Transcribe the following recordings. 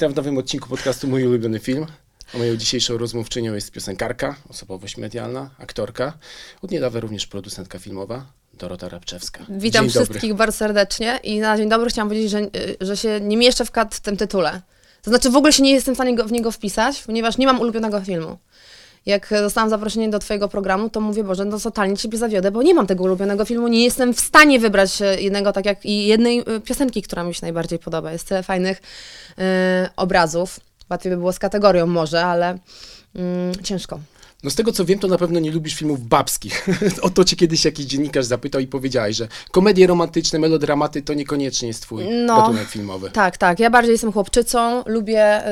witam w nowym odcinku podcastu Mój ulubiony film. A moją dzisiejszą rozmówczynią jest piosenkarka, osobowość medialna, aktorka, od niedawna również producentka filmowa, Dorota Rabczewska. Witam Dzień wszystkich dobry. bardzo serdecznie i na dzień dobry chciałam powiedzieć, że, że się nie mieszczę w, w tym tytule. To znaczy w ogóle się nie jestem w stanie go, w niego wpisać, ponieważ nie mam ulubionego filmu. Jak dostałam zaproszenie do Twojego programu, to mówię, Boże, no totalnie Ciebie zawiodę, bo nie mam tego ulubionego filmu, nie jestem w stanie wybrać e, jednego, tak jak i jednej e, piosenki, która mi się najbardziej podoba. Jest tyle fajnych e, obrazów. Łatwiej by było z kategorią może, ale mm, ciężko. No z tego co wiem, to na pewno nie lubisz filmów babskich. o to cię kiedyś jakiś dziennikarz zapytał i powiedziałeś, że komedie romantyczne, melodramaty to niekoniecznie jest twój No. gatunek filmowy. Tak, tak. Ja bardziej jestem chłopczycą, lubię,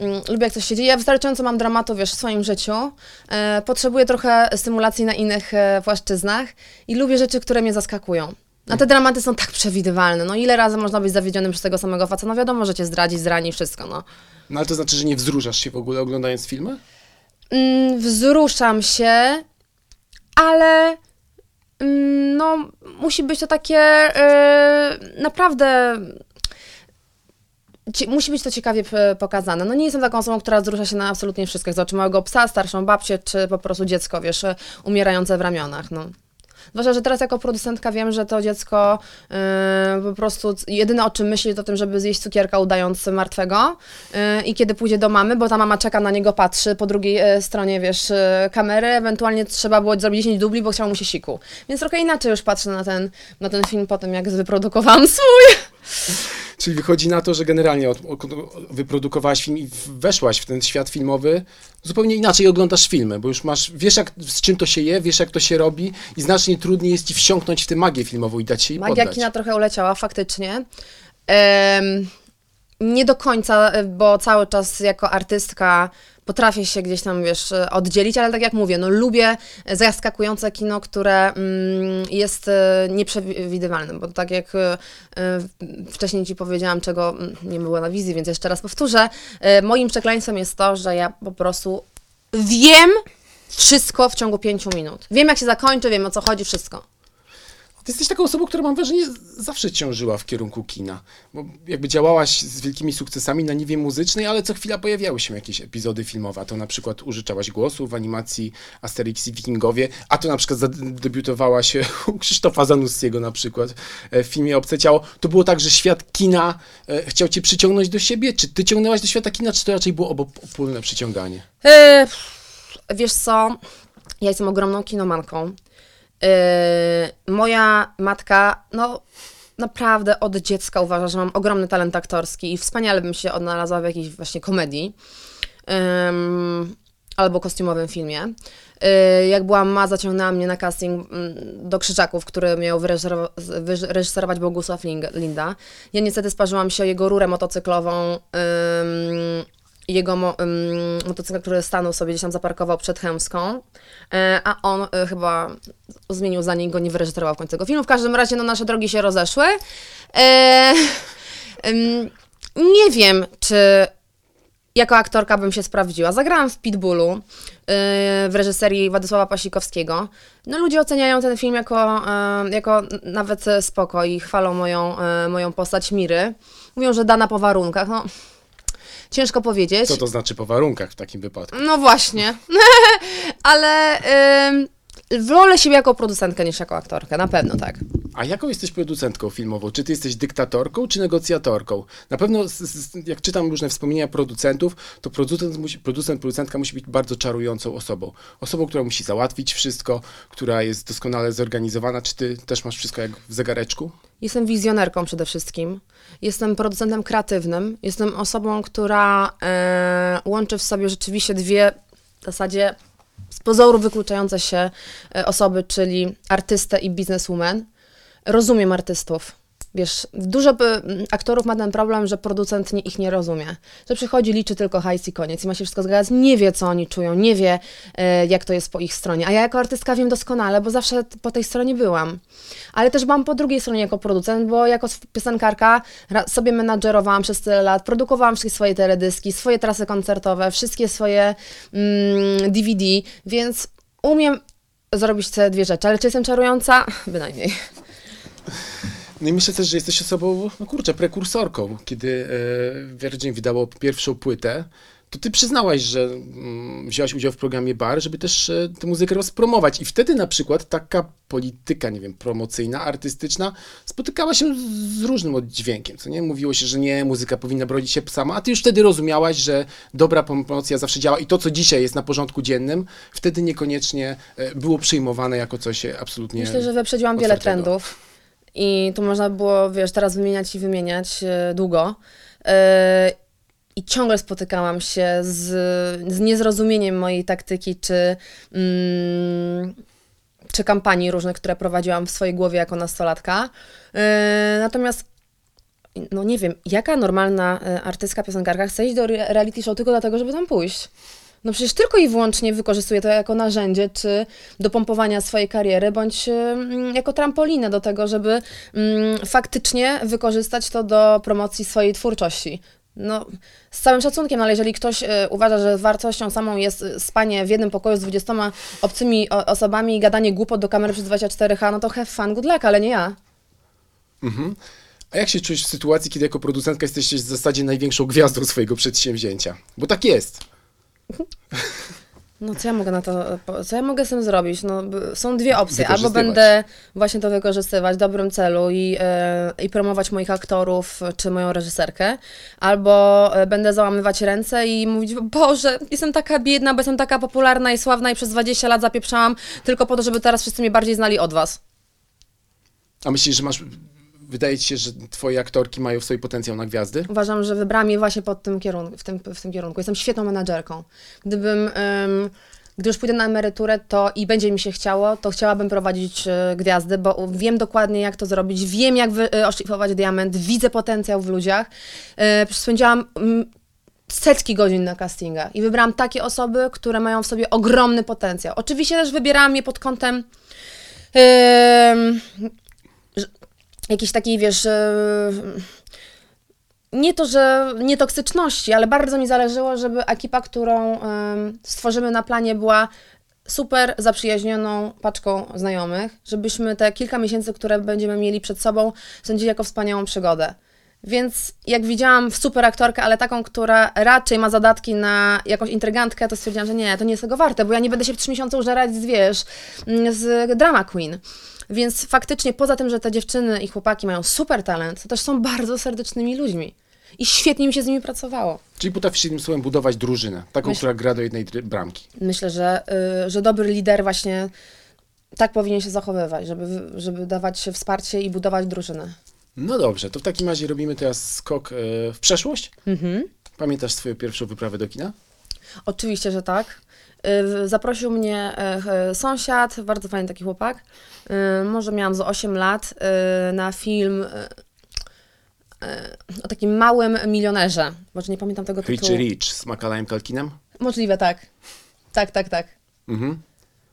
y, mm, lubię jak coś się dzieje. Ja wystarczająco mam dramatu, wiesz, w swoim życiu. E, potrzebuję trochę stymulacji na innych e, płaszczyznach i lubię rzeczy, które mnie zaskakują. A te dramaty są tak przewidywalne. No ile razy można być zawiedzionym przez tego samego faceta? No wiadomo, że cię zdradzi, zrani, wszystko, no. No ale to znaczy, że nie wzruszasz się w ogóle oglądając filmy? Mm, wzruszam się, ale mm, no, musi być to takie e, naprawdę. Musi być to ciekawie pokazane. No nie jestem taką osobą, która wzrusza się na absolutnie wszystkich. Zobaczy małego psa, starszą babcię, czy po prostu dziecko, wiesz, umierające w ramionach, no. Zwłaszcza, że teraz jako producentka wiem, że to dziecko e, po prostu jedyne o czym myśli to o tym, żeby zjeść cukierka udając martwego e, i kiedy pójdzie do mamy, bo ta mama czeka na niego, patrzy po drugiej e, stronie, wiesz, e, kamery, ewentualnie trzeba było zrobić 10 dubli, bo chciał mu się siku. Więc trochę inaczej już patrzę na ten, na ten film po tym, jak wyprodukowałam swój. Czyli wychodzi na to, że generalnie od, od, wyprodukowałaś film i weszłaś w ten świat filmowy, zupełnie inaczej oglądasz filmy, bo już masz, wiesz jak, z czym to się je, wiesz jak to się robi i znacznie trudniej jest ci wsiąknąć w tę magię filmową i dać się jej Magia poddać. kina trochę uleciała, faktycznie. Em, nie do końca, bo cały czas jako artystka potrafię się gdzieś tam, wiesz, oddzielić, ale tak jak mówię, no lubię zaskakujące kino, które mm, jest e, nieprzewidywalne, bo tak jak e, wcześniej Ci powiedziałam, czego mm, nie było na wizji, więc jeszcze raz powtórzę, e, moim przekleństwem jest to, że ja po prostu wiem wszystko w ciągu pięciu minut. Wiem, jak się zakończy, wiem, o co chodzi, wszystko. Ty jesteś taką osobą, która mam wrażenie zawsze ciążyła w kierunku kina, bo jakby działałaś z wielkimi sukcesami na niwie muzycznej, ale co chwila pojawiały się jakieś epizody filmowe, a to na przykład użyczałaś głosu w animacji Asterix i Wikingowie, a to na przykład zadebiutowałaś u Krzysztofa Zanussiego na przykład e, w filmie Obce Ciało. To było tak, że świat kina e, chciał cię przyciągnąć do siebie? Czy ty ciągnęłaś do świata kina, czy to raczej było obopólne przyciąganie? E, wiesz co, ja jestem ogromną kinomanką. E, moja matka, no naprawdę od dziecka uważa, że mam ogromny talent aktorski i wspaniale bym się odnalazła w jakiejś właśnie komedii albo kostiumowym filmie. E, Jak byłam ma, zaciągnęła mnie na casting mm, do Krzyżaków, który miał wyreżyserowa- wyreżyserować Bogusław Linda. Ja niestety sparzyłam się jego rurę motocyklową jego mo, motocykl, który stanął sobie gdzieś tam zaparkował przed Chełmską, e, a on e, chyba zmienił za go nie wyreżyserował w końcu tego filmu. W każdym razie no, nasze drogi się rozeszły. E, nie wiem, czy jako aktorka bym się sprawdziła. Zagrałam w Pitbullu w reżyserii Władysława Pasikowskiego. No ludzie oceniają ten film jako, jako nawet spoko i chwalą moją, moją postać Miry. Mówią, że dana po warunkach. No, ciężko powiedzieć. Co to znaczy po warunkach w takim wypadku? No właśnie. Ale yy, wolę siebie jako producentkę niż jako aktorkę, na pewno tak. A jaką jesteś producentką filmową? Czy ty jesteś dyktatorką, czy negocjatorką? Na pewno, z, z, jak czytam różne wspomnienia producentów, to producent, musi, producent, producentka musi być bardzo czarującą osobą. Osobą, która musi załatwić wszystko, która jest doskonale zorganizowana. Czy ty też masz wszystko jak w zegareczku? Jestem wizjonerką przede wszystkim. Jestem producentem kreatywnym. Jestem osobą, która e, łączy w sobie rzeczywiście dwie w zasadzie z pozoru wykluczające się e, osoby, czyli artystę i bizneswoman. Rozumiem artystów. Wiesz, dużo m, aktorów ma ten problem, że producent nie, ich nie rozumie. Że przychodzi, liczy tylko hajs i koniec i ma się wszystko zgadzać. Nie wie, co oni czują, nie wie, e, jak to jest po ich stronie. A ja jako artystka wiem doskonale, bo zawsze po tej stronie byłam. Ale też byłam po drugiej stronie jako producent, bo jako piosenkarka sobie menadżerowałam przez tyle lat, produkowałam wszystkie swoje teledyski, swoje trasy koncertowe, wszystkie swoje mm, DVD, więc umiem zrobić te dwie rzeczy. Ale czy jestem czarująca? Bynajmniej. No i myślę też, że jesteś osobą, no kurczę, prekursorką. Kiedy e, Virgin wydało pierwszą płytę, to ty przyznałaś, że mm, wziąłaś udział w programie Bar, żeby też e, tę muzykę rozpromować. I wtedy na przykład taka polityka, nie wiem, promocyjna, artystyczna spotykała się z, różnym oddźwiękiem, co nie? Mówiło się, że nie, muzyka powinna brodzić się sama, a ty już wtedy rozumiałaś, że dobra promocja zawsze działa i to, co dzisiaj jest na porządku dziennym, wtedy niekoniecznie e, było przyjmowane jako coś e, absolutnie Myślę, że wyprzedziłam wiele otwartego. trendów i tu można było, wiesz, teraz wymieniać i wymieniać e, długo. E, I ciągle spotykałam się z, z niezrozumieniem mojej taktyki, czy, mm, czy kampanii różnych, które prowadziłam w swojej głowie jako nastolatka. E, Natomiast no nie wiem, jaka normalna artystka, piosenkarka chce iść do re- reality show tylko dlatego, żeby tam pójść? No przecież tylko i wyłącznie wykorzystuje to jako narzędzie, czy do pompowania swojej kariery, bądź mm, jako trampolinę do tego, żeby mm, faktycznie wykorzystać to do promocji swojej twórczości. No, z całym szacunkiem, ale jeżeli ktoś e, uważa, że wartością samą jest e, spanie w jednym pokoju z 20 obcymi osobami i gadanie głupot do kamery przez 24H, no to have fun, good luck, ale nie ja. Mhm. A jak się czujesz w sytuacji, kiedy jako producentka jesteś w zasadzie największą gwiazdą swojego przedsięwzięcia? Bo tak jest. No co ja mogę na to, co ja mogę z tym zrobić? No, są dwie opcje. Albo będę właśnie to wykorzystywać w dobrym celu i, e, i promować moich aktorów czy moją reżyserkę, albo e, będę załamywać ręce i mówić, Boże, jestem taka biedna, bo jestem taka popularna i sławna i przez 20 lat zapieprzałam tylko po to, żeby teraz wszyscy mnie bardziej znali od was. A myślisz, że masz. Wydaje ci się, że twoje aktorki mają w sobie potencjał na gwiazdy? Uważam, że wybrałam je właśnie pod tym kierunku, w, tym, w tym kierunku. Jestem świetną menadżerką. Gdybym, ym, gdy już pójdę na emeryturę to i będzie mi się chciało, to chciałabym prowadzić y, gwiazdy, bo wiem dokładnie jak to zrobić, wiem jak y, oszlifować diament, widzę potencjał w ludziach. Y, spędziłam setki godzin na castingach i wybrałam takie osoby, które mają w sobie ogromny potencjał. Oczywiście też wybierałam je pod kątem jakiejś takiej, wiesz, yy, nie to, że nie toksyczności, ale bardzo mi zależało, żeby ekipa, którą ym, stworzymy na planie, była super zaprzyjaźnioną paczką znajomych, żebyśmy te kilka miesięcy, które będziemy mieli przed sobą, sądzili jako wspaniałą przygodę. Więc jak widziałam super aktorkę, ale taką, która raczej ma zadatki na jakąś intrygantkę, to stwierdziłam, że nie, to nie jest tego warte, bo ja nie będę się w trzy miesiące użerać z, wiesz, z drama queen. Więc faktycznie poza tym, że te dziewczyny i chłopaki mają super talent, to też są bardzo serdecznymi ludźmi. I świetnie mi się z nimi pracowało. Czyli potrafisz jednym słowem budować drużynę, taką, Myśl- która gra do jednej bramki. Myślę, że, y, że dobry lider właśnie tak powinien się zachowywać, żeby, żeby dawać się wsparcie i budować drużynę. No dobrze, to w takim razie robimy teraz skok e, w przeszłość. Mhm. Pamiętasz swoją pierwszą wyprawę do kina? Oczywiście, że tak. Y, Zaprosił mnie e, e, sąsiad, bardzo fajny taki chłopak. Y, Może miałam z 8 lat y, na film o takim małym milionerze. Może nie pamiętam tego Rich tytułu. Rich z Macalajem Kalkinem? Możliwe, tak. Tak, tak, tak. Mhm.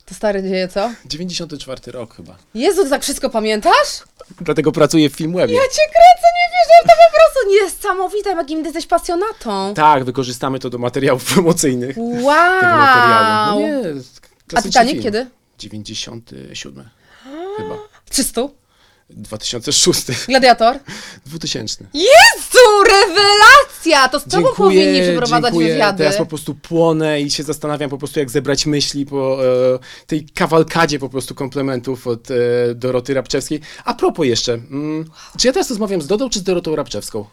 To stary dzieje, co? 94 rok chyba. Jezu, tak wszystko pamiętasz? Dlatego pracuję w Filmwebie. Ja cię kręcę, nie wierzę, to prostu niesamowite, jakim jesteś pasjonatą. Tak, wykorzystamy to do materiałów promocyjnych Wow! tego materiału. No nie, A Titanic film. kiedy? 97 chyba. 300? 2006. Gladiator? 2000. Jezu, rewelacja! To z tobą powinni przeprowadzać dziękuję. wywiady. Teraz po prostu płonę i się zastanawiam po prostu, jak zebrać myśli po e, tej kawalkadzie po prostu komplementów od e, Doroty Rabczewskiej. A propos jeszcze, mm, czy ja teraz rozmawiam z Dodą, czy z Dorotą Rabczewską?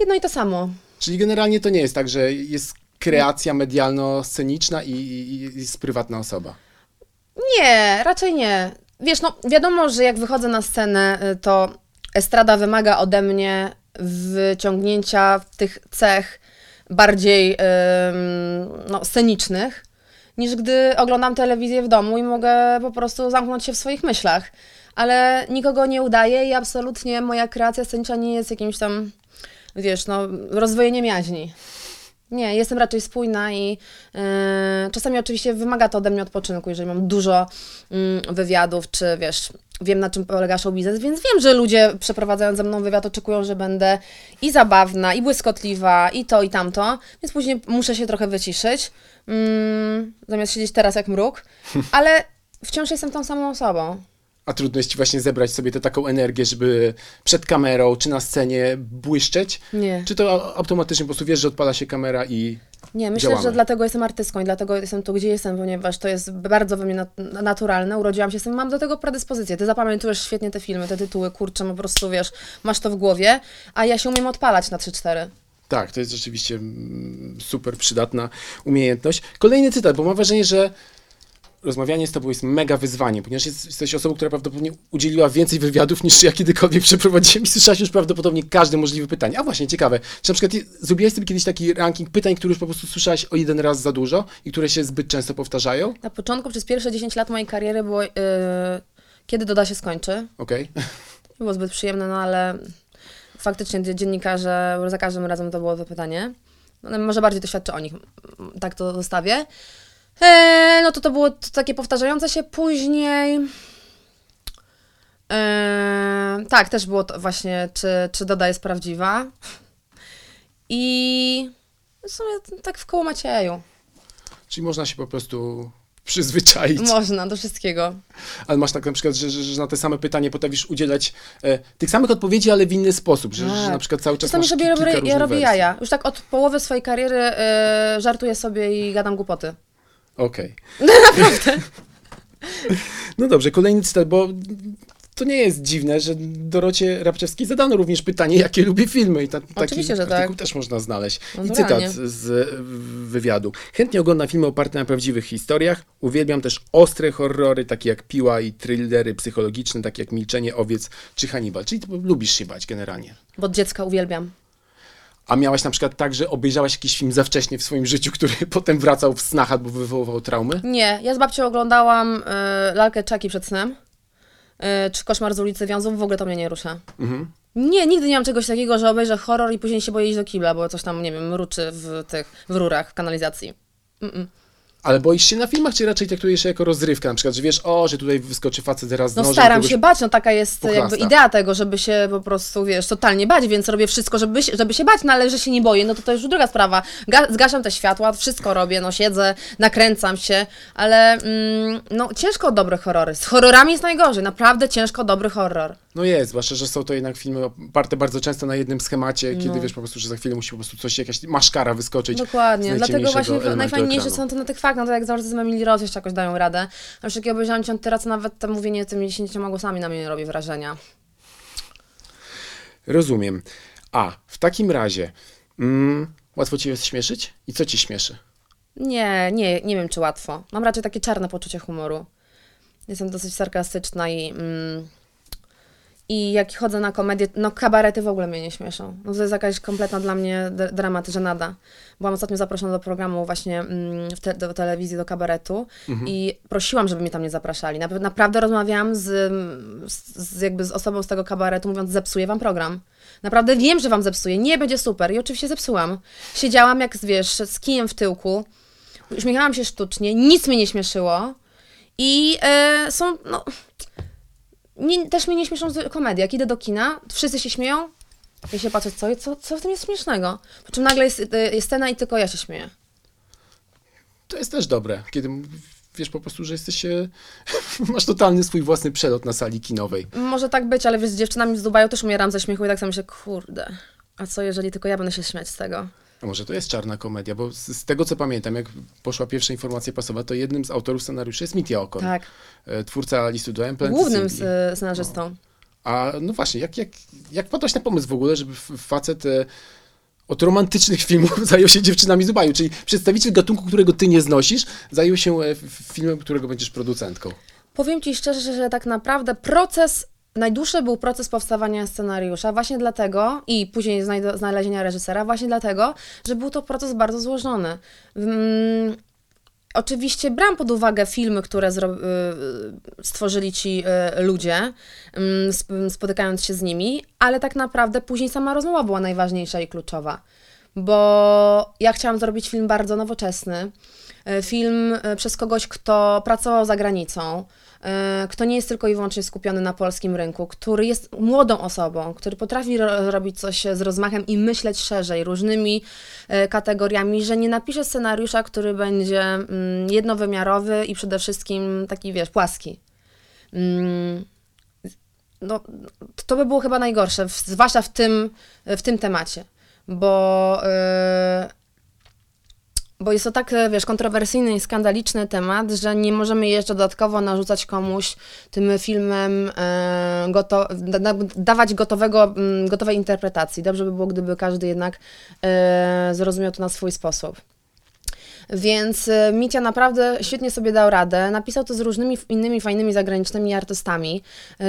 Jedno i to samo. Czyli generalnie to nie jest tak, że jest kreacja medialno-sceniczna i, i, i jest prywatna osoba. Nie, raczej nie. Wiesz, no wiadomo, że jak wychodzę na scenę, y, to estrada wymaga ode mnie wyciągnięcia tych cech bardziej no, scenicznych, niż gdy oglądam telewizję w domu i mogę po prostu zamknąć się w swoich myślach. Ale nikogo nie udaje i absolutnie moja kreacja sceniczna nie jest jakimś tam, wiesz, no, rozwojeniem jaźni. Nie, jestem raczej spójna i yy, czasami oczywiście wymaga to ode mnie odpoczynku, jeżeli mam dużo mm, wywiadów, czy wiesz, wiem na czym polega show biznes, więc wiem, że ludzie przeprowadzając ze mną wywiad oczekują, że będę i zabawna, i błyskotliwa, i to, i tamto, więc później muszę się trochę wyciszyć, mm, zamiast siedzieć teraz jak mruk, ale wciąż jestem tą samą osobą. A trudno jest ci właśnie zebrać sobie tę taką energię, żeby przed kamerą czy na scenie błyszczeć? Nie. Czy to automatycznie po prostu wiesz, że odpala się kamera i Nie, myślę, Działamy. że dlatego jestem artystką i dlatego jestem tu, gdzie jestem, ponieważ to jest bardzo we mnie nat- naturalne. Urodziłam się z tym, mam do tego predyspozycję. Ty zapamiętujesz świetnie te filmy, te tytuły, kurczę, po prostu wiesz, masz to w głowie, a ja się umiem odpalać na 3-4. Tak, to jest rzeczywiście mm, super przydatna umiejętność. Kolejny cytat, bo mam wrażenie, że rozmawianie z tobą jest mega wyzwaniem, ponieważ jest, jesteś osobą, która prawdopodobnie udzieliła więcej wywiadów niż ja kiedykolwiek przeprowadziłem i słyszałaś już prawdopodobnie każde możliwe pytanie. A właśnie, ciekawe, czy na przykład zrobiłaś sobie kiedyś taki ranking pytań, które już po prostu słyszałaś o jeden raz za dużo i które się zbyt często powtarzają? Na początku, przez pierwsze 10 lat mojej kariery było, yy, kiedy Doda się skończy. Okej? Nie było zbyt przyjemne, no ale faktycznie dzie- dziennikarze, za każdym razem to było to pytanie. No, może bardziej to świadczy o nich, tak to zostawię. Eee, no to to było takie powtarzające się później. Eee, tak, też było to właśnie, czy, czy Doda jest prawdziwa. I w sumie tak w koło Macieju. Czyli można się po prostu przyzwyczaić. Można, do wszystkiego. Ale masz tak na przykład, że, że, że na te same pytanie potrafisz udzielać e, tych samych odpowiedzi, ale w inny sposób, że, że Tak. na przykład cały czas Czasami masz sobie ki- robię, ja robię wersji. jaja. Już tak od połowy swojej kariery yy, żartuję sobie i gadam głupoty. Okej. no dobrze, kolejny cytat, bo to nie jest dziwne, że Dorocie Rabczewskiej zadano również pytanie, jakie lubi filmy i ta, taki Oczywiście, że artykuł tak. też można znaleźć. I Naturalnie. cytat z wywiadu. Chętnie oglądam filmy oparte na prawdziwych historiach. Uwielbiam też ostre horrory, takie jak Piła i thrillery psychologiczne, takie jak Milczenie owiec czy Hannibal. Czyli lubisz się bać generalnie. Bo od dziecka uwielbiam. A miałaś na przykład tak, że obejrzałaś jakiś film za wcześnie w swoim życiu, który potem wracał w snach albo wywoływał traumy? Nie, ja z babcią oglądałam y, lalkę Chucky przed snem. Y, czy koszmar z ulicy Wiązów, w ogóle to mnie nie rusza. Mhm. Nie, nigdy nie mam czegoś takiego, że obejrzę horror i później się boję iść do kibla, bo coś tam, nie wiem, mruczy w tych, w rurach, w kanalizacji. Mm-mm. Ale boisz się na filmach, czy raczej traktujesz się jako rozrywka? Na przykład, że wiesz, o, że tutaj wyskoczy facet teraz z No nożem. staram kogoś- się bać, no taka jest pochlasta. jakby idea tego, żeby się po prostu, wiesz, totalnie bać, więc robię wszystko, żeby się, żeby się bać, no ale że się nie boję, no to to już druga sprawa. Ga- zgaszam te światła, wszystko robię, no siedzę, nakręcam się, ale mm, no ciężko o dobre horrory. Z horrorami jest najgorzej, naprawdę ciężko o dobry horror. No jest, zwłaszcza, że są to jednak filmy oparte bardzo często na jednym schemacie, kiedy No. wiesz po prostu, że za chwilę musi po prostu coś, jakaś maszkara wyskoczyć. Dokładnie, dlatego właśnie najfajniejsze są to na tych faktach, no to jak zawsze z Emily Rose jeszcze jakoś dają radę. Na przykład jak obejrzałam Cię teraz, nawet to mówienie tymi dziesięcioma głosami na mnie nie robi wrażenia. Rozumiem. A, w takim razie, mm, łatwo cię jest śmieszyć? I co ci śmieszy? Nie, nie, nie wiem czy łatwo. Mam raczej takie czarne poczucie humoru. Jestem dosyć sarkastyczna i. Mm, I jak chodzę na komedię, no kabarety w ogóle mnie nie śmieszą. No to jest jakaś kompletna dla mnie dramat, żenada. Byłam ostatnio zaproszona do programu właśnie mm, w te, do telewizji, do kabaretu i prosiłam, żeby mnie tam nie zapraszali. Nap- naprawdę rozmawiałam z, z, z, jakby z osobą z tego kabaretu, mówiąc, zepsuję wam program. Naprawdę wiem, że wam zepsuję, nie będzie super. I oczywiście zepsułam. Siedziałam jak, wiesz, z kijem w tyłku, uśmiechałam się sztucznie, nic mnie nie śmieszyło. I e, są, no... Nie, też mnie nie śmieszą komedie. Jak idę do kina, wszyscy się śmieją, ja się patrzę, co, co, co w tym jest śmiesznego? Po czym nagle jest, e, jest scena i tylko ja się śmieję. To jest też dobre, kiedy wiesz po prostu, że jesteś, masz totalny swój własny przelot na sali kinowej. Może tak być, ale wiesz, z dziewczynami z Dubaju też umieram ze śmiechu i tak sobie myślę, kurde, a co jeżeli tylko ja będę się śmiać z tego? A może to jest czarna komedia, bo z, z tego co pamiętam, jak poszła pierwsza informacja prasowa, to jednym z autorów scenariuszy jest Mitya Okon, Tak, e, twórca listu do M. Plenty głównym Singli. s- scenarzystą. A no właśnie, jak, jak, jak padłaś na pomysł w ogóle, żeby f- facet e, od romantycznych filmów zajął się dziewczynami z Dubaju, czyli przedstawiciel gatunku, którego ty nie znosisz, zajął się e, f- filmem, którego będziesz producentką. Powiem Ci szczerze, że tak naprawdę proces, najdłuższy był proces powstawania scenariusza, właśnie dlatego i później znalezienia reżysera, właśnie dlatego, że był to proces bardzo złożony. Mm, Oczywiście brałam pod uwagę filmy, które y, stworzyli ci y, ludzie, mm, sp- spotykając się z nimi, ale tak naprawdę później sama rozmowa była najważniejsza i kluczowa. Bo ja chciałam zrobić film bardzo nowoczesny, y, film przez kogoś, kto pracował za granicą, kto nie jest tylko i wyłącznie skupiony na polskim rynku, który jest młodą osobą, który potrafi ro- robić coś z rozmachem i myśleć szerzej, różnymi y, kategoriami, że nie napisze scenariusza, który będzie mm, jednowymiarowy i przede wszystkim taki, wiesz, płaski. Mm, no, to by było chyba najgorsze, zwłaszcza w tym, w tym temacie, bo, yy, bo jest to tak, e, wiesz, kontrowersyjny i skandaliczny temat, że nie możemy jeszcze dodatkowo narzucać komuś tym filmem, e, goto, da, da, dawać gotowego, mm, gotowej interpretacji. Dobrze by było, gdyby każdy jednak e, zrozumiał to na swój sposób. Więc e, Micia naprawdę świetnie sobie dał radę. Napisał to z różnymi innymi fajnymi zagranicznymi artystami.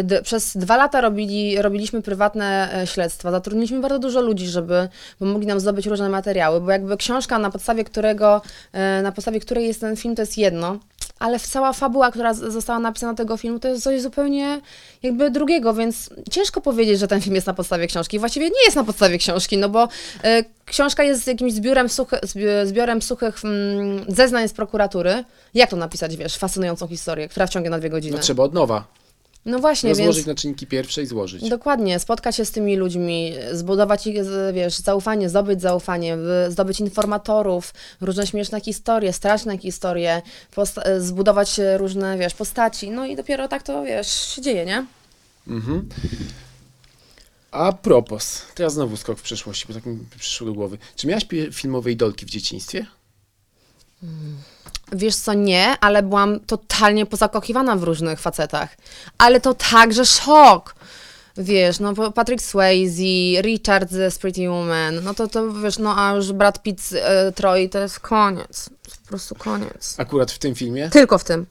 D- przez dwa lata robili, robiliśmy prywatne e, śledztwa. Zatrudniliśmy bardzo dużo ludzi, żeby pomogli nam zdobyć różne materiały, bo jakby książka, na podstawie którego, e, na podstawie której jest ten film, to jest jedno. Ale cała fabuła, która została napisana tego filmu, to jest coś zupełnie jakby drugiego, więc ciężko powiedzieć, że ten film jest na podstawie książki. Właściwie nie jest na podstawie książki, no bo e, książka jest jakimś zbiorem, suchy, zbi- zbiorem suchych mm, zeznań z prokuratury. Jak to napisać, wiesz, fascynującą historię, która wciągnie na dwie godziny? No trzeba od nowa. No właśnie, Rozłożyć więc na czynniki pierwsze i złożyć. dokładnie, spotkać się z tymi ludźmi, zbudować ich, wiesz, zaufanie, zdobyć zaufanie, zdobyć informatorów, różne śmieszne historie, straszne historie, e, zbudować różne, wiesz, postaci, no i dopiero tak to, wiesz, się dzieje, nie? Mhm. A propos, teraz znowu skok w przeszłości, bo tak mi przyszło do głowy. Czy miałaś filmowe idolki w dzieciństwie? Wiesz co, nie, ale byłam totalnie pozakochiwana w różnych facetach. Ale to także szok. Wiesz, no Patrick Swayze, Richard z Pretty Woman, no to, to wiesz, no a już Brad Pitt z e, Troy to jest koniec. Po prostu koniec. Akurat w tym filmie. Tylko w tym.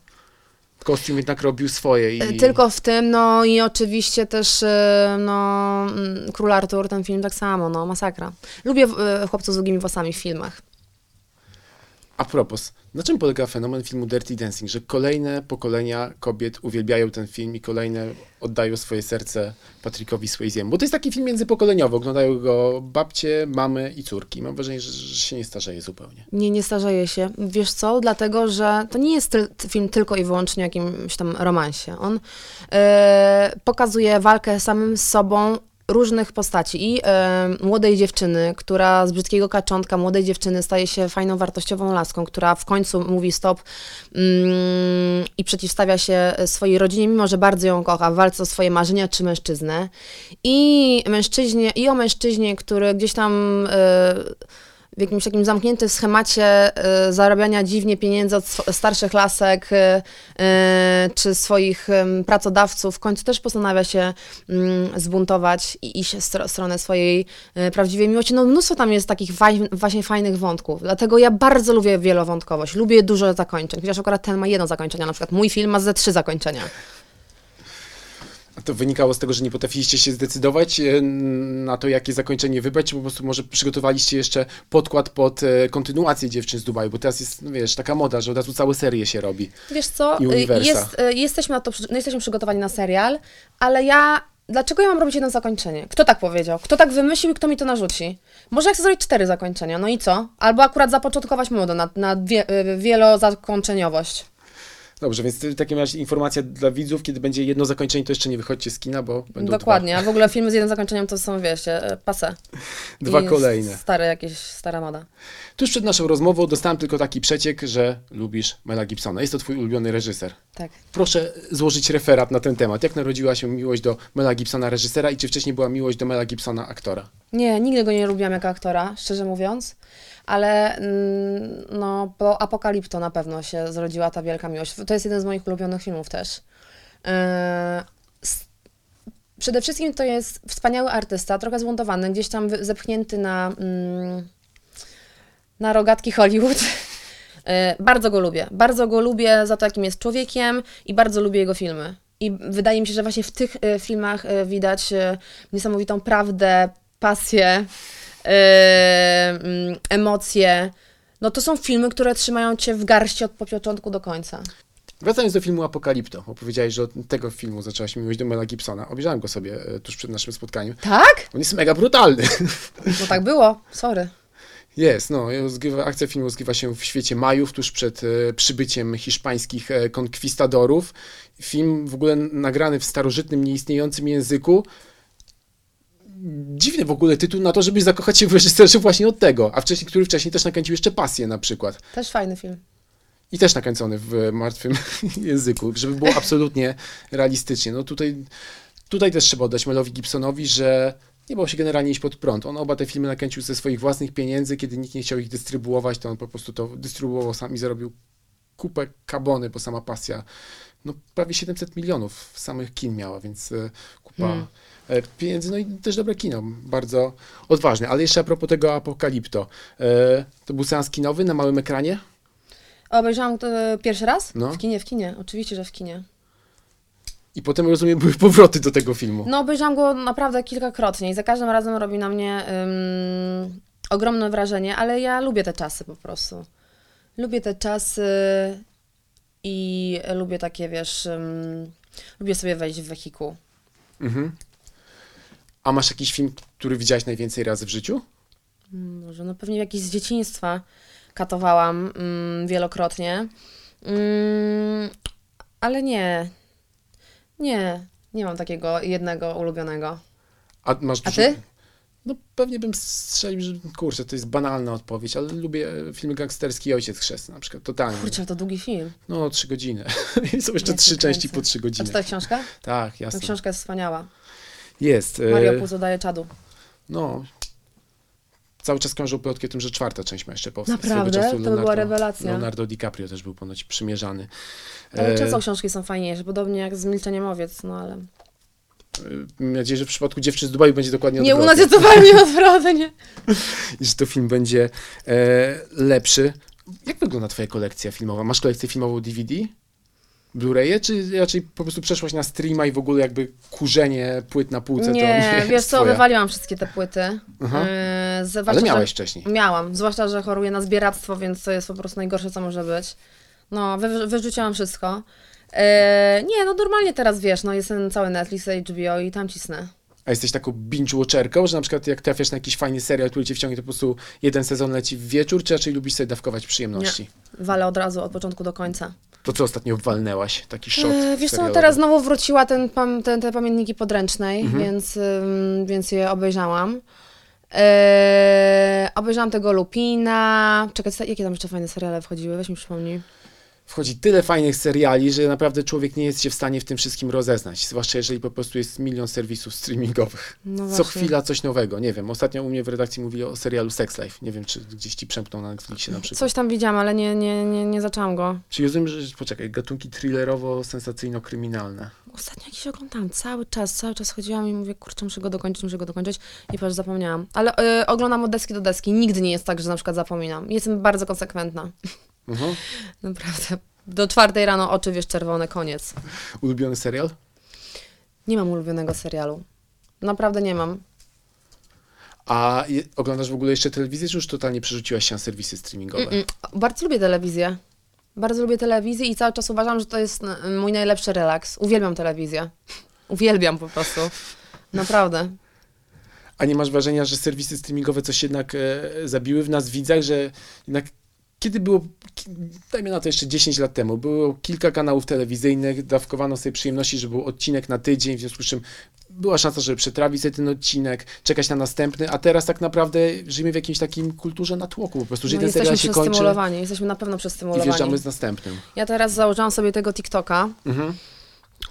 Kostium jednak robił swoje i... Tylko w tym, no i oczywiście też, e, no, mm, Król Artur, ten film tak samo, no, masakra. Lubię e, chłopców z długimi włosami w filmach. A propos, na czym polega fenomen filmu Dirty Dancing, że kolejne pokolenia kobiet uwielbiają ten film i kolejne oddają swoje serce Patrickowi Swayzemu? Bo to jest taki film międzypokoleniowy, oglądają go babcie, mamy i córki. Mam wrażenie, że, że się nie starzeje zupełnie. Nie, nie starzeje się. Wiesz co? Dlatego, że to nie jest film tylko i wyłącznie o jakimś tam romansie. On e, pokazuje walkę samym sobą różnych postaci i e, młodej dziewczyny, która z brzydkiego kaczątka, młodej dziewczyny staje się fajną, wartościową laską, która w końcu mówi stop mm, i przeciwstawia się swojej rodzinie, mimo że bardzo ją kocha, w walce o swoje marzenia czy mężczyznę. I mężczyźnie, i o mężczyźnie, który gdzieś tam e, w jakimś takim zamkniętym schemacie y, zarabiania dziwnie pieniędzy od starszych lasek y, y, czy swoich ym, pracodawców, w końcu też postanawia się ym, zbuntować i iść w stro- stronę swojej y, prawdziwej miłości. No mnóstwo tam jest takich właśnie fajnych wątków, dlatego ja bardzo lubię wielowątkowość, lubię dużo zakończeń, chociaż akurat ten ma jedno zakończenie, na przykład mój film ma ze trzy zakończenia. To wynikało z tego, że nie potrafiliście się zdecydować e, na to, jakie zakończenie wybrać, czy po prostu może przygotowaliście jeszcze podkład pod e, kontynuację Dziewczyn z Dubaju, bo teraz jest, no wiesz, taka moda, że od razu całe serie się robi. Wiesz co, y, jest, y, jesteśmy, na to, no jesteśmy przygotowani na serial, ale ja, dlaczego ja mam robić jedno zakończenie? Kto tak powiedział? Kto tak wymyślił i kto mi to narzuci? Może ja chcę zrobić cztery zakończenia, no i co? Albo akurat zapoczątkować modę na, na wie, y, wielozakończeniowość. Dobrze, więc w takim razie informacja dla widzów, kiedy będzie jedno zakończenie, to jeszcze nie wychodźcie z kina, bo będą Dokładnie, a w ogóle filmy z jednym zakończeniem to są, wiecie, pase. dwa, dwa I kolejne. Stare, jakieś stara moda. Tuż przed naszą rozmową dostałem tylko taki przeciek, że lubisz Mela Gibsona. Jest to twój ulubiony reżyser. Tak. Proszę złożyć referat na ten temat. Jak narodziła się miłość do Mela Gibsona, reżysera, i czy wcześniej była miłość do Mela Gibsona, aktora? Nie, nigdy go nie lubiłam jako aktora, szczerze mówiąc, ale mm, no, po Apokalipto na pewno się zrodziła ta wielka miłość. To jest jeden z moich ulubionych filmów też. S- Przede wszystkim to jest wspaniały artysta, trochę zbuntowany, gdzieś tam zepchnięty na, mm, na rogatki Hollywood. Yy, Bardzo go lubię. Bardzo go lubię za to, jakim jest człowiekiem i bardzo lubię jego filmy. I wydaje mi się, że właśnie w tych y, filmach widać niesamowitą prawdę, pasję, emocje. No to są filmy, które trzymają cię w garści od początku do końca. Wracając do filmu Apokalipto, bo powiedziałeś, że od tego filmu zaczęłaś miłość do Mela Gibsona. Obejrzałem go sobie e, tuż przed naszym spotkaniem. Tak? On jest mega brutalny. No tak było, sorry. Jest, no. Rozgrywa, akcja filmu rozgrywa się w świecie Majów, tuż przed e, przybyciem hiszpańskich e, konkwistadorów. Film w ogóle nagrany w starożytnym, nieistniejącym języku. Dziwny w ogóle tytuł na to, żeby zakochać się w reżyserze właśnie od tego, a wcześniej, który wcześniej też nakręcił jeszcze Pasję na przykład. Też fajny film. I też nakręcony w martwym języku, żeby było absolutnie realistycznie. No tutaj, tutaj też trzeba oddać Melowi Gibsonowi, że nie bał się generalnie iść pod prąd. On oba te filmy nakręcił ze swoich własnych pieniędzy, kiedy nikt nie chciał ich dystrybuować, to on po prostu to dystrybuował sam i zarobił kupę kabony, bo sama pasja, no prawie 700 milionów samych kin miała, więc e, kupa Hmm. E, pieniędzy, no i też dobre kino, bardzo odważne. Ale jeszcze a propos tego Apokalipto, e, to był seans kinowy na małym ekranie? Obejrzałam to pierwszy raz? No. W kinie, w kinie. Oczywiście, że w kinie. I potem, rozumiem, były powroty do tego filmu. No, obejrzałam go naprawdę kilkakrotnie i za każdym razem robi na mnie ogromne wrażenie, ale ja lubię te czasy po prostu. Lubię te czasy i lubię takie, wiesz, lubię sobie wejść w wehikuł. Mhm. A masz jakiś film, który widziałeś najwięcej razy w życiu? Może, no pewnie jakiś z dzieciństwa katowałam mm, wielokrotnie. Mm, ale nie. Nie. Nie mam takiego jednego ulubionego. A masz A dużo... ty? No pewnie bym strzelił, że kurczę, to jest banalna odpowiedź, ale lubię e, filmy gangsterskie i Ojciec Chrzestny na przykład, totalnie. Kurczę, to długi film. No, trzy godziny. I są jeszcze Ja trzy części kręcę. po trzy A godziny. czytałeś książkę? Tak, jasne. książka jest wspaniała. Jest. e, Mario Puzo daje czadu. No. Cały czas krążą plotki o tym, że czwarta część ma jeszcze powstać. Naprawdę? Czasu To by była rewelacja. Leonardo DiCaprio też był ponoć przymierzany. Ale E, często książki są fajniejsze, podobnie jak z Milczeniem Owiec, no ale... e, Mam nadzieję, że w przypadku Dziewczyn z Dubaju będzie dokładnie Nie, u odwrotnie. nas jest totalnie odwrotnie. I że to film będzie e, lepszy. Jak wygląda twoja kolekcja filmowa? Masz kolekcję filmową DVD? Blu-raye, czy raczej po prostu przeszłaś na streama i w ogóle jakby kurzenie płyt na półce to nie Nie, jest wiesz co, twoja? wywaliłam wszystkie te płyty. Aha. Yy, zwłaszcza, Ale że- miałeś wcześniej. Miałam, zwłaszcza, że choruję na zbieractwo, więc to jest po prostu najgorsze, co może być. No, wy, wyrzuciłam wszystko. E, nie, no normalnie teraz wiesz, no jest ten cały Netflix, HBO i tam cisnę. A jesteś taką binge-watcherką, że na przykład jak trafiasz na jakiś fajny serial, który cię wciągnie, to po prostu jeden sezon leci w wieczór, czy raczej lubisz sobie dawkować przyjemności? Walę od razu, od początku do końca. To co ostatnio walnęłaś? Taki shot E, wiesz co, no teraz znowu wróciła ten, pam, ten, te pamiętniki podręcznej, Mhm. więc, ym, więc je obejrzałam. E, obejrzałam tego Lupina. Czekaj, jakie tam jeszcze fajne seriale wchodziły? Weź mi przypomnij. Wchodzi tyle fajnych seriali, że naprawdę człowiek nie jest się w stanie w tym wszystkim rozeznać. Zwłaszcza jeżeli po prostu jest milion serwisów streamingowych. No Co chwila coś nowego. Nie wiem, ostatnio u mnie w redakcji mówili o serialu Sex Life. Nie wiem, czy gdzieś ci przemknął na Netflixie na przykład. Coś tam widziałam, ale nie, nie, nie, nie zaczęłam go. Czy rozumiem, że poczekaj, gatunki thrillerowo-sensacyjno-kryminalne. Ostatnio jakiś oglądałam cały czas, cały czas chodziłam i mówię, kurczę, muszę go dokończyć, muszę go dokończyć i patrz, zapomniałam. Ale y, oglądam od deski do deski, nigdy nie jest tak, że na przykład zapominam. Jestem bardzo konsekwentna, Mhm. naprawdę. Do czwartej rano oczy, wiesz, czerwone, koniec. Ulubiony serial? Nie mam ulubionego serialu. Naprawdę nie mam. A je, oglądasz w ogóle jeszcze telewizję, czy już totalnie przerzuciłaś się na serwisy streamingowe? Mm-mm. Bardzo lubię telewizję. Bardzo lubię telewizję i cały czas uważam, że to jest mój najlepszy relaks. Uwielbiam telewizję. Uwielbiam po prostu. Naprawdę. A nie masz wrażenia, że serwisy streamingowe coś jednak e, zabiły w nas widzach, że jednak kiedy było, dajmy na to jeszcze 10 lat temu, było kilka kanałów telewizyjnych, dawkowano sobie przyjemności, że był odcinek na tydzień, w związku z czym była szansa, żeby przetrawić sobie ten odcinek, czekać na następny, a teraz tak naprawdę żyjemy w jakimś takim kulturze natłoku, po prostu, że No, jeden serial się kończy. Jesteśmy na pewno i przestymulowani. wjeżdżamy z następnym. Ja teraz założyłam sobie tego TikToka. Mhm.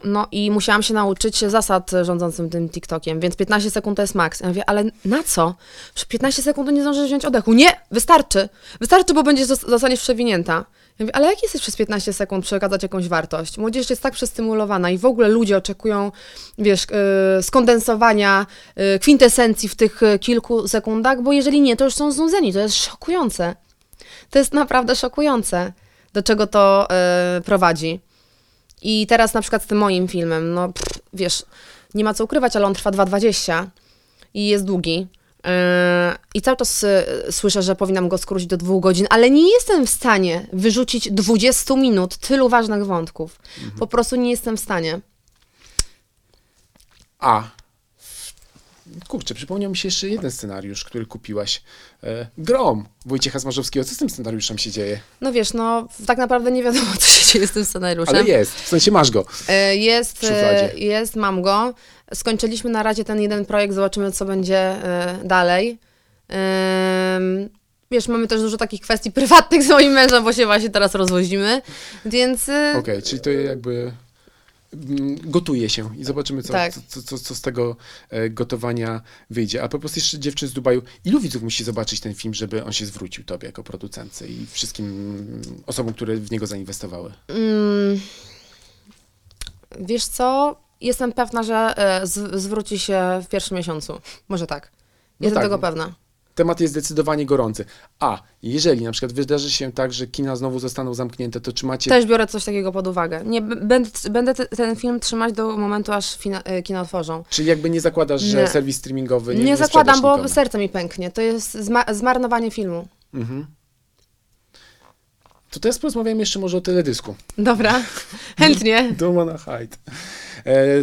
No i musiałam się nauczyć zasad rządzącym tym TikTokiem, więc 15 sekund to jest maks. Ja mówię, ale na co? Przy 15 sekund to nie zdążysz wziąć oddechu. Nie, wystarczy. Wystarczy, bo będziesz zos- zostaniesz przewinięta. Ja mówię, ale jak jesteś przez 15 sekund przekazać jakąś wartość? Młodzież jest tak przestymulowana i w ogóle ludzie oczekują, wiesz, yy, skondensowania yy, kwintesencji w tych yy, kilku sekundach, bo jeżeli nie, to już są znudzeni. To jest szokujące. To jest naprawdę szokujące, do czego to yy, prowadzi. I teraz na przykład z tym moim filmem, no pff, wiesz, nie ma co ukrywać, ale on trwa 2,20 i jest długi. Yy, I cały czas yy, słyszę, że powinnam go skrócić do dwóch godzin, ale nie jestem w stanie wyrzucić 20 minut tylu ważnych wątków. Po prostu nie jestem w stanie. A. Kurczę, przypomniał mi się jeszcze jeden scenariusz, który kupiłaś. E, Grom Wojciecha Zmarzowskiego. Co z tym scenariuszem się dzieje? No wiesz, no tak naprawdę nie wiadomo, co się dzieje z tym scenariuszem. Ale jest, w sensie masz go. E, Jest, e, jest, mam go. Skończyliśmy na razie ten jeden projekt, zobaczymy, co będzie dalej. Wiesz, mamy też dużo takich kwestii prywatnych z moim mężem, bo się właśnie teraz rozwozimy, więc... Okej, czyli to jakby gotuje się i zobaczymy, co, Tak. co, co, co z tego e, gotowania wyjdzie. A po prostu jeszcze dziewczyn z Dubaju, ilu widzów musi zobaczyć ten film, żeby on się zwrócił tobie jako producentce i wszystkim mm, osobom, które w niego zainwestowały? Mm, wiesz co? Jestem pewna, że e, z, zwróci się w pierwszym miesiącu. Może tak. Jestem tak. tego pewna. Temat jest zdecydowanie gorący. A jeżeli na przykład wydarzy się tak, że kina znowu zostaną zamknięte, to czy macie Też biorę coś takiego pod uwagę. Nie, będę, będę te, ten film trzymać do momentu, aż fina, e, kina otworzą. Czyli jakby nie zakładasz, że Nie. serwis streamingowy nie Nie, nie zakładam, bo nikomu. serce mi pęknie. To jest zma- zmarnowanie filmu. Mhm. To teraz porozmawiamy jeszcze może o teledysku. Dobra, chętnie. Doma na Hyde.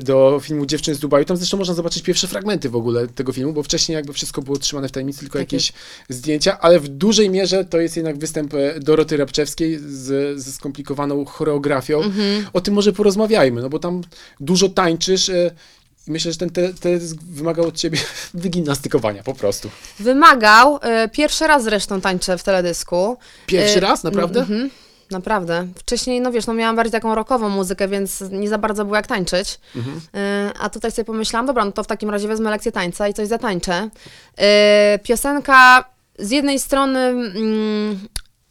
Do filmu Dziewczyn z Dubaju. Tam zresztą można zobaczyć pierwsze fragmenty w ogóle tego filmu, bo wcześniej jakby wszystko było trzymane w tajemnicy, tylko Tak jakieś zdjęcia, ale w dużej mierze to jest jednak występ e, Doroty Rabczewskiej z, ze skomplikowaną choreografią. Mhm. O tym może porozmawiajmy, no bo tam dużo tańczysz e, i myślę, że ten te- teledysk wymagał od ciebie wygimnastykowania po prostu. Wymagał, e, pierwszy raz zresztą tańczę w teledysku. Pierwszy E, raz, naprawdę? Naprawdę. Wcześniej, no wiesz, no miałam bardziej taką rockową muzykę, więc nie za bardzo było jak tańczyć. Mhm. E, A tutaj sobie pomyślałam, dobra, no to w takim razie wezmę lekcję tańca i coś zatańczę. E, Piosenka z jednej strony, mm,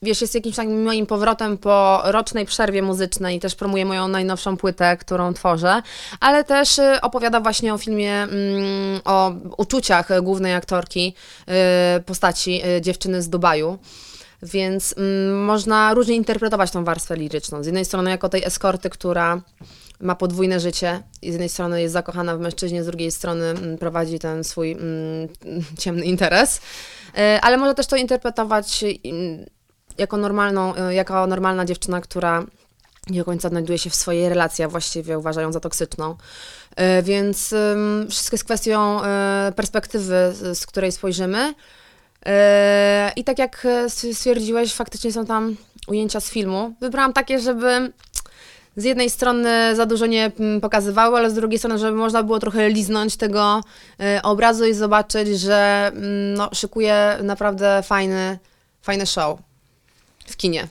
wiesz, jest jakimś takim moim powrotem po rocznej przerwie muzycznej i też promuje moją najnowszą płytę, którą tworzę, ale też e, opowiada właśnie o filmie, mm, o uczuciach głównej aktorki, e, postaci e, dziewczyny z Dubaju. Więc mm, można różnie interpretować tą warstwę liryczną. Z jednej strony jako tej eskorty, która ma podwójne życie z jednej strony jest zakochana w mężczyźnie, z drugiej strony mm, prowadzi ten swój mm, ciemny interes. Ale może też to interpretować jako, normalną, e, jako normalna dziewczyna, która nie do końca znajduje się w swojej relacji, a właściwie uważają za toksyczną. E, Więc wszystko jest kwestią e, perspektywy, z- której spojrzymy. I tak jak stwierdziłeś, faktycznie są tam ujęcia z filmu. Wybrałam takie, żeby z jednej strony za dużo nie pokazywały, ale z drugiej strony, żeby można było trochę liznąć tego obrazu i zobaczyć, że no, szykuje naprawdę fajny, fajny show w kinie.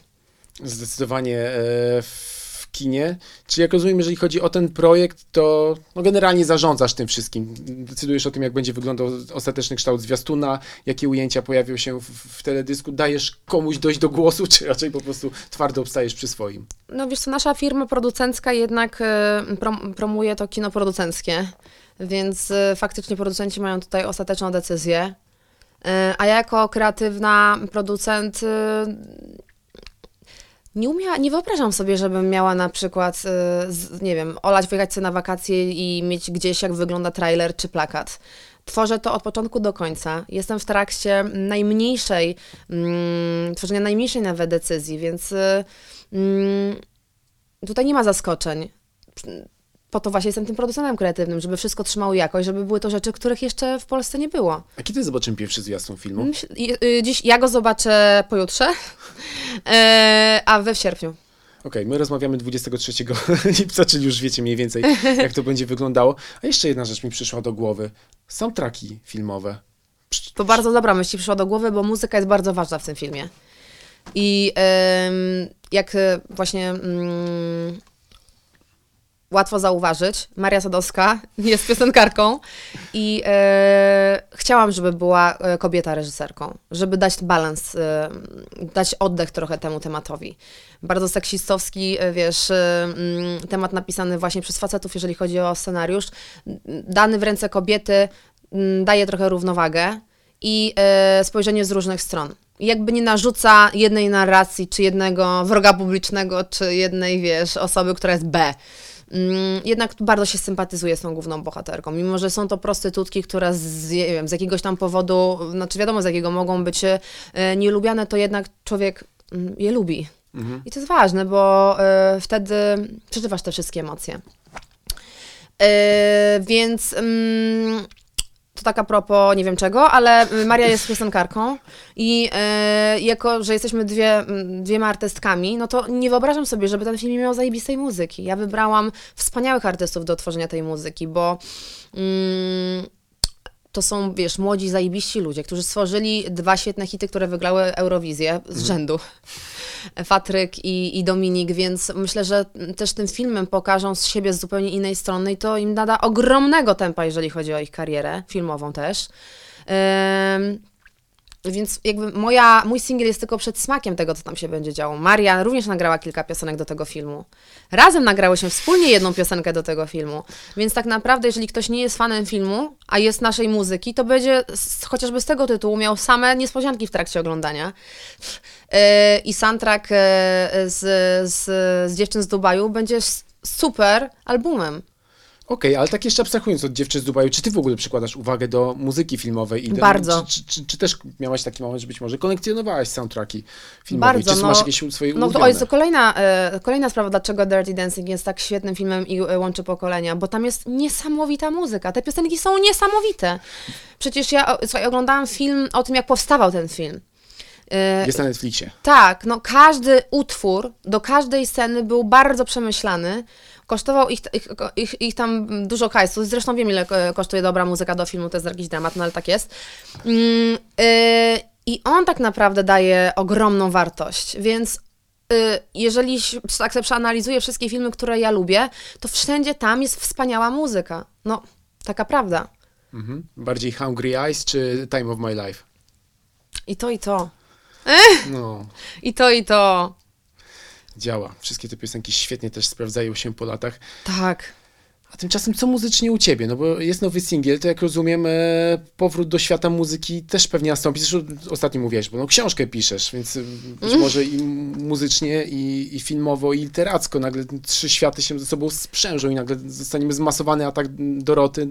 Zdecydowanie e, w kinie. Czyli jak rozumiem, jeżeli chodzi o ten projekt, to no generalnie zarządzasz tym wszystkim. Decydujesz o tym, jak będzie wyglądał ostateczny kształt zwiastuna, jakie ujęcia pojawią się w, w teledysku. Dajesz komuś dojść do głosu, czy raczej po prostu twardo obstajesz przy swoim? No wiesz co, nasza firma producencka jednak e, prom promuje to kino producenckie, więc e, faktycznie producenci mają tutaj ostateczną decyzję. A ja jako kreatywna producent nie umia, nie wyobrażam sobie, żebym miała na przykład, e, z, nie wiem, olać, wyjechać sobie na wakacje i mieć gdzieś, jak wygląda trailer czy plakat. Tworzę to od początku do końca. Jestem w trakcie najmniejszej, mm, tworzenia najmniejszej nawet decyzji, więc y, mm, tutaj nie ma zaskoczeń. Po to właśnie jestem tym producentem kreatywnym, żeby wszystko trzymało jakość, żeby były to rzeczy, których jeszcze w Polsce nie było. A kiedy zobaczymy pierwszy zwiastun filmu? Y, Dziś ja go zobaczę pojutrze, e, a wy w sierpniu. Okej, my rozmawiamy 23 lipca, czyli już wiecie mniej więcej, jak to będzie wyglądało. A jeszcze jedna rzecz mi przyszła do głowy. Soundtracki filmowe. To bardzo dobra myśl ci przyszła do głowy, bo muzyka jest bardzo ważna w tym filmie. I em, jak e, właśnie mm, łatwo zauważyć, Maria Sadowska jest piosenkarką i e, chciałam, żeby była e, kobieta reżyserką, żeby dać balans, e, dać oddech trochę temu tematowi. Bardzo seksistowski, e, wiesz, e, mm, temat napisany właśnie przez facetów, jeżeli chodzi o scenariusz, dany w ręce kobiety mm, daje trochę równowagę i e, spojrzenie z różnych stron. Jakby nie narzuca jednej narracji, czy jednego wroga publicznego, czy jednej, wiesz, osoby, która jest B. Mm, Jednak bardzo się sympatyzuje z tą główną bohaterką. Mimo, że są to prostytutki, które z, wiem, z jakiegoś tam powodu, znaczy wiadomo z jakiego mogą być e, nielubiane, to jednak człowiek mm, je lubi. I to jest ważne, bo e, wtedy przeżywasz te wszystkie emocje. E, więc mm, to tak a propos nie wiem czego, ale Maria jest piosenkarką i e, jako, że jesteśmy dwie, m, dwiema artystkami, no to nie wyobrażam sobie, żeby ten film nie miał zajebistej muzyki. Ja wybrałam wspaniałych artystów do tworzenia tej muzyki, bo mm, to są, wiesz, młodzi, zajebiści ludzie, którzy stworzyli dwa świetne hity, które wygrały Eurowizję z rzędu. Patryk i, i Dominik, więc myślę, że też tym filmem pokażą z siebie z zupełnie innej strony i to im nada ogromnego tempa, jeżeli chodzi o ich karierę filmową też. Ym, więc jakby moja, mój singiel jest tylko przedsmakiem tego, co tam się będzie działo. Maria również nagrała kilka piosenek do tego filmu. Razem nagrałyśmy wspólnie jedną piosenkę do tego filmu. Więc tak naprawdę, jeżeli ktoś nie jest fanem filmu, a jest naszej muzyki, to będzie z, chociażby z tego tytułu miał same niespodzianki w trakcie oglądania. Yy, I soundtrack yy, z, z, z Dziewczyn z Dubaju będzie super albumem. Okej, ale tak jeszcze abstrahując od dziewczyn z Dubaju, czy ty w ogóle przykładasz uwagę do muzyki filmowej? I do, Bardzo. Czy, czy, czy, czy też miałaś taki moment, że być może kolekcjonowałaś soundtracki filmowe? Bardzo, czy no, masz jakieś swoje No to ulubione? o, jest to kolejna, e, kolejna sprawa, dlaczego Dirty Dancing jest tak świetnym filmem i e, łączy pokolenia, bo tam jest niesamowita muzyka. Te piosenki są niesamowite. Przecież ja słuchaj, oglądałam film o tym, jak powstawał ten film. E, Jest na Netflixie. tak, no każdy utwór do każdej sceny był bardzo przemyślany. Kosztował ich, ich, ich, ich tam dużo hajsu. Zresztą wiem, ile e, kosztuje dobra muzyka do filmu, to jest jakiś dramat, no ale tak jest. Mm, y, I on tak naprawdę daje ogromną wartość, więc y, jeżeli tak sobie przeanalizuję wszystkie filmy, które ja lubię, to wszędzie tam jest wspaniała muzyka. No, taka prawda. Mhm. Bardziej Hungry Eyes czy Time of My Life? I to, i to. No, I to, i to. Działa. Wszystkie te piosenki świetnie też sprawdzają się po latach. Tak. A tymczasem co muzycznie u ciebie? No bo jest nowy singiel, to jak rozumiem, e, powrót do świata muzyki też pewnie nastąpi. Zresztą ostatnio mówiłeś, bo no, książkę piszesz, więc e, być Mm. może i muzycznie, i, i filmowo, i literacko nagle trzy światy się ze sobą sprzężą i nagle zostaniemy zmasowany atak Doroty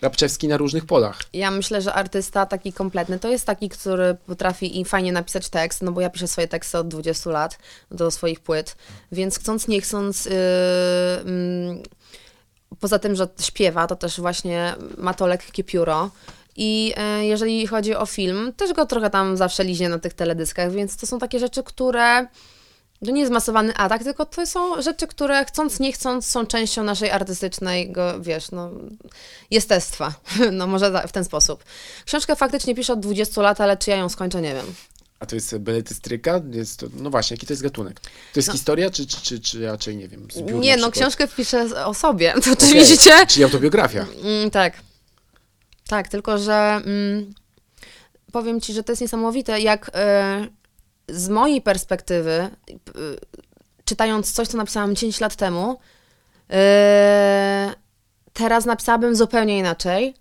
Rabczewski na różnych polach. Ja myślę, że artysta taki kompletny to jest taki, który potrafi i fajnie napisać tekst, no bo ja piszę swoje teksty od 20 lat do swoich płyt, więc chcąc, nie chcąc, yy, mm, poza tym, że śpiewa, to też właśnie ma to lekkie pióro. I e, jeżeli chodzi o film, też go trochę tam zawsze lizie na tych teledyskach, więc to są takie rzeczy, które to nie jest masowany atak, tylko to są rzeczy, które chcąc, nie chcąc są częścią naszej artystycznej, wiesz, no, jestestwa. No może w ten sposób. Książkę faktycznie piszę od 20 lat, ale czy ja ją skończę, nie wiem. A to jest beletystryka? Jest to, no właśnie, jaki to jest gatunek? To jest historia, czy, czy, czy, czy raczej, nie wiem, zbiór No. nie, no książkę piszę o sobie, to Okej. widzicie? Czyli autobiografia. Mm, tak. Tak, tylko że mm, powiem ci, że to jest niesamowite, jak e, z mojej perspektywy, e, czytając coś, co napisałam 10 lat temu, e, teraz napisałabym zupełnie inaczej.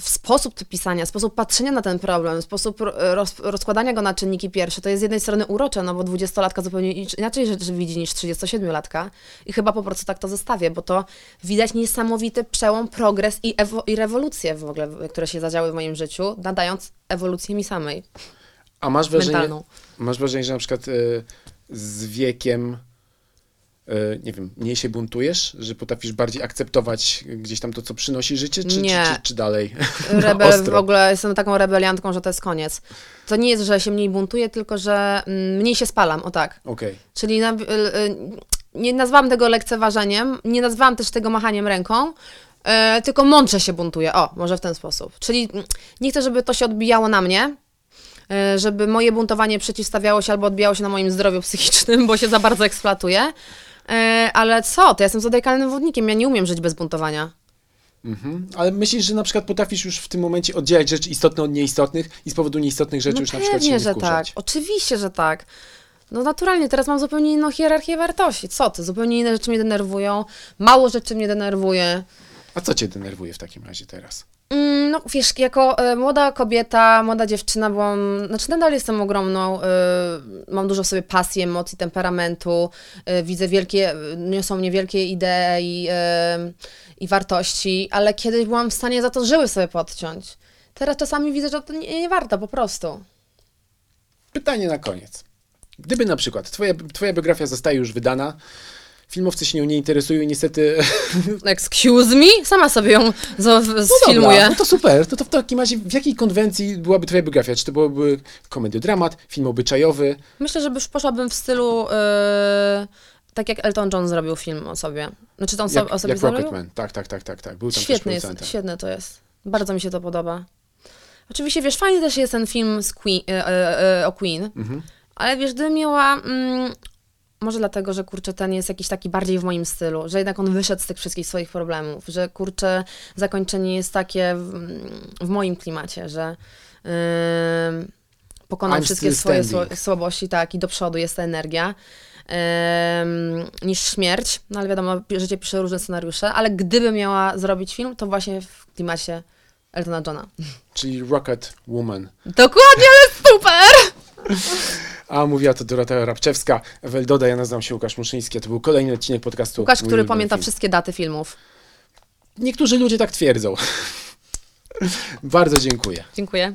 W sposób pisania, sposób patrzenia na ten problem, sposób ro- roz, rozkładania go na czynniki pierwsze, to jest z jednej strony urocze, no bo 20-latka zupełnie inaczej rzeczy widzi niż 37-latka i chyba po prostu tak to zostawię, bo to widać niesamowity przełom, progres i, ewo- i rewolucje w ogóle, które się zadziały w moim życiu, nadając ewolucję mi samej, A masz wrażenie, mentalną. masz wrażenie, że na przykład e, z wiekiem, e, nie wiem, mniej się buntujesz, że potrafisz bardziej akceptować gdzieś tam to, co przynosi życie, czy, Nie. czy, czy, czy dalej? Na Rebel w ogóle, jestem taką rebeliantką, że to jest koniec. To nie jest, że się mniej buntuję, tylko że mm, mniej się spalam, o tak. Okej. Czyli na, y, y, nie nazwałam tego lekceważeniem, nie nazwałam też tego machaniem ręką, y, tylko mądrze się buntuję. O, może w ten sposób. Czyli mm, nie chcę, żeby to się odbijało na mnie, y, żeby moje buntowanie przeciwstawiało się albo odbijało się na moim zdrowiu psychicznym, bo się za bardzo eksploatuję. Y, Ale co? To ja jestem zodiakalnym wodnikiem, ja nie umiem żyć bez buntowania. Mhm. Ale myślisz, że na przykład potrafisz już w tym momencie oddzielać rzeczy istotne od nieistotnych i z powodu nieistotnych rzeczy No już na przykład się nie że wkurzać? tak. Oczywiście, że tak. No naturalnie, teraz mam zupełnie inną hierarchię wartości. Co ty? Zupełnie inne rzeczy mnie denerwują. Mało rzeczy mnie denerwuje. A co cię denerwuje w takim razie teraz? Mm, No wiesz, jako e, młoda kobieta, młoda dziewczyna byłam, znaczy nadal jestem ogromną, e, mam dużo w sobie pasji, emocji, temperamentu, e, widzę wielkie, niosą mnie wielkie idee i, i wartości, ale kiedyś byłam w stanie za to żyły sobie podciąć. Teraz czasami widzę, że to nie, nie warto po prostu. Pytanie na koniec. Gdyby na przykład twoja, twoja biografia zostaje już wydana, filmowcy się nią nie interesują i niestety Excuse me? Sama sobie ją No sfilmuję. Dobra, no to super. To, to w takim razie w jakiej konwencji byłaby twoja biografia? Czy to byłoby komediodramat, film obyczajowy? Myślę, że już poszłabym w stylu e, tak jak Elton John zrobił film o sobie. Znaczy to on Jak, o sobie jak zrobił? Rocketman. Tak, tak, tak, tak, tak. Był tam Świetny jest, świetne to jest. Bardzo mi się to podoba. Oczywiście, wiesz, fajny też jest ten film z Queen, e, e, o Queen, ale wiesz, gdybym miała... Mm, może dlatego, że kurczę, ten jest jakiś taki bardziej w moim stylu, że jednak on wyszedł z tych wszystkich swoich problemów, że kurczę, zakończenie jest takie w, w moim klimacie, że ym, pokonał I'm wszystkie swoje standing. słabości, tak, i do przodu jest ta energia. Niż śmierć, no ale wiadomo, życie pisze różne scenariusze, ale gdybym miała zrobić film, to właśnie w klimacie Eltona Johna. Czyli Rocket Woman. Dokładnie, ale super! A mówiła to Dorota Rabczewska, Weldoda, ja nazywam się Łukasz Muszyński, a to był kolejny odcinek podcastu Łukasz, Mój który pamięta film. wszystkie daty filmów. Niektórzy ludzie tak twierdzą. Bardzo dziękuję. Dziękuję.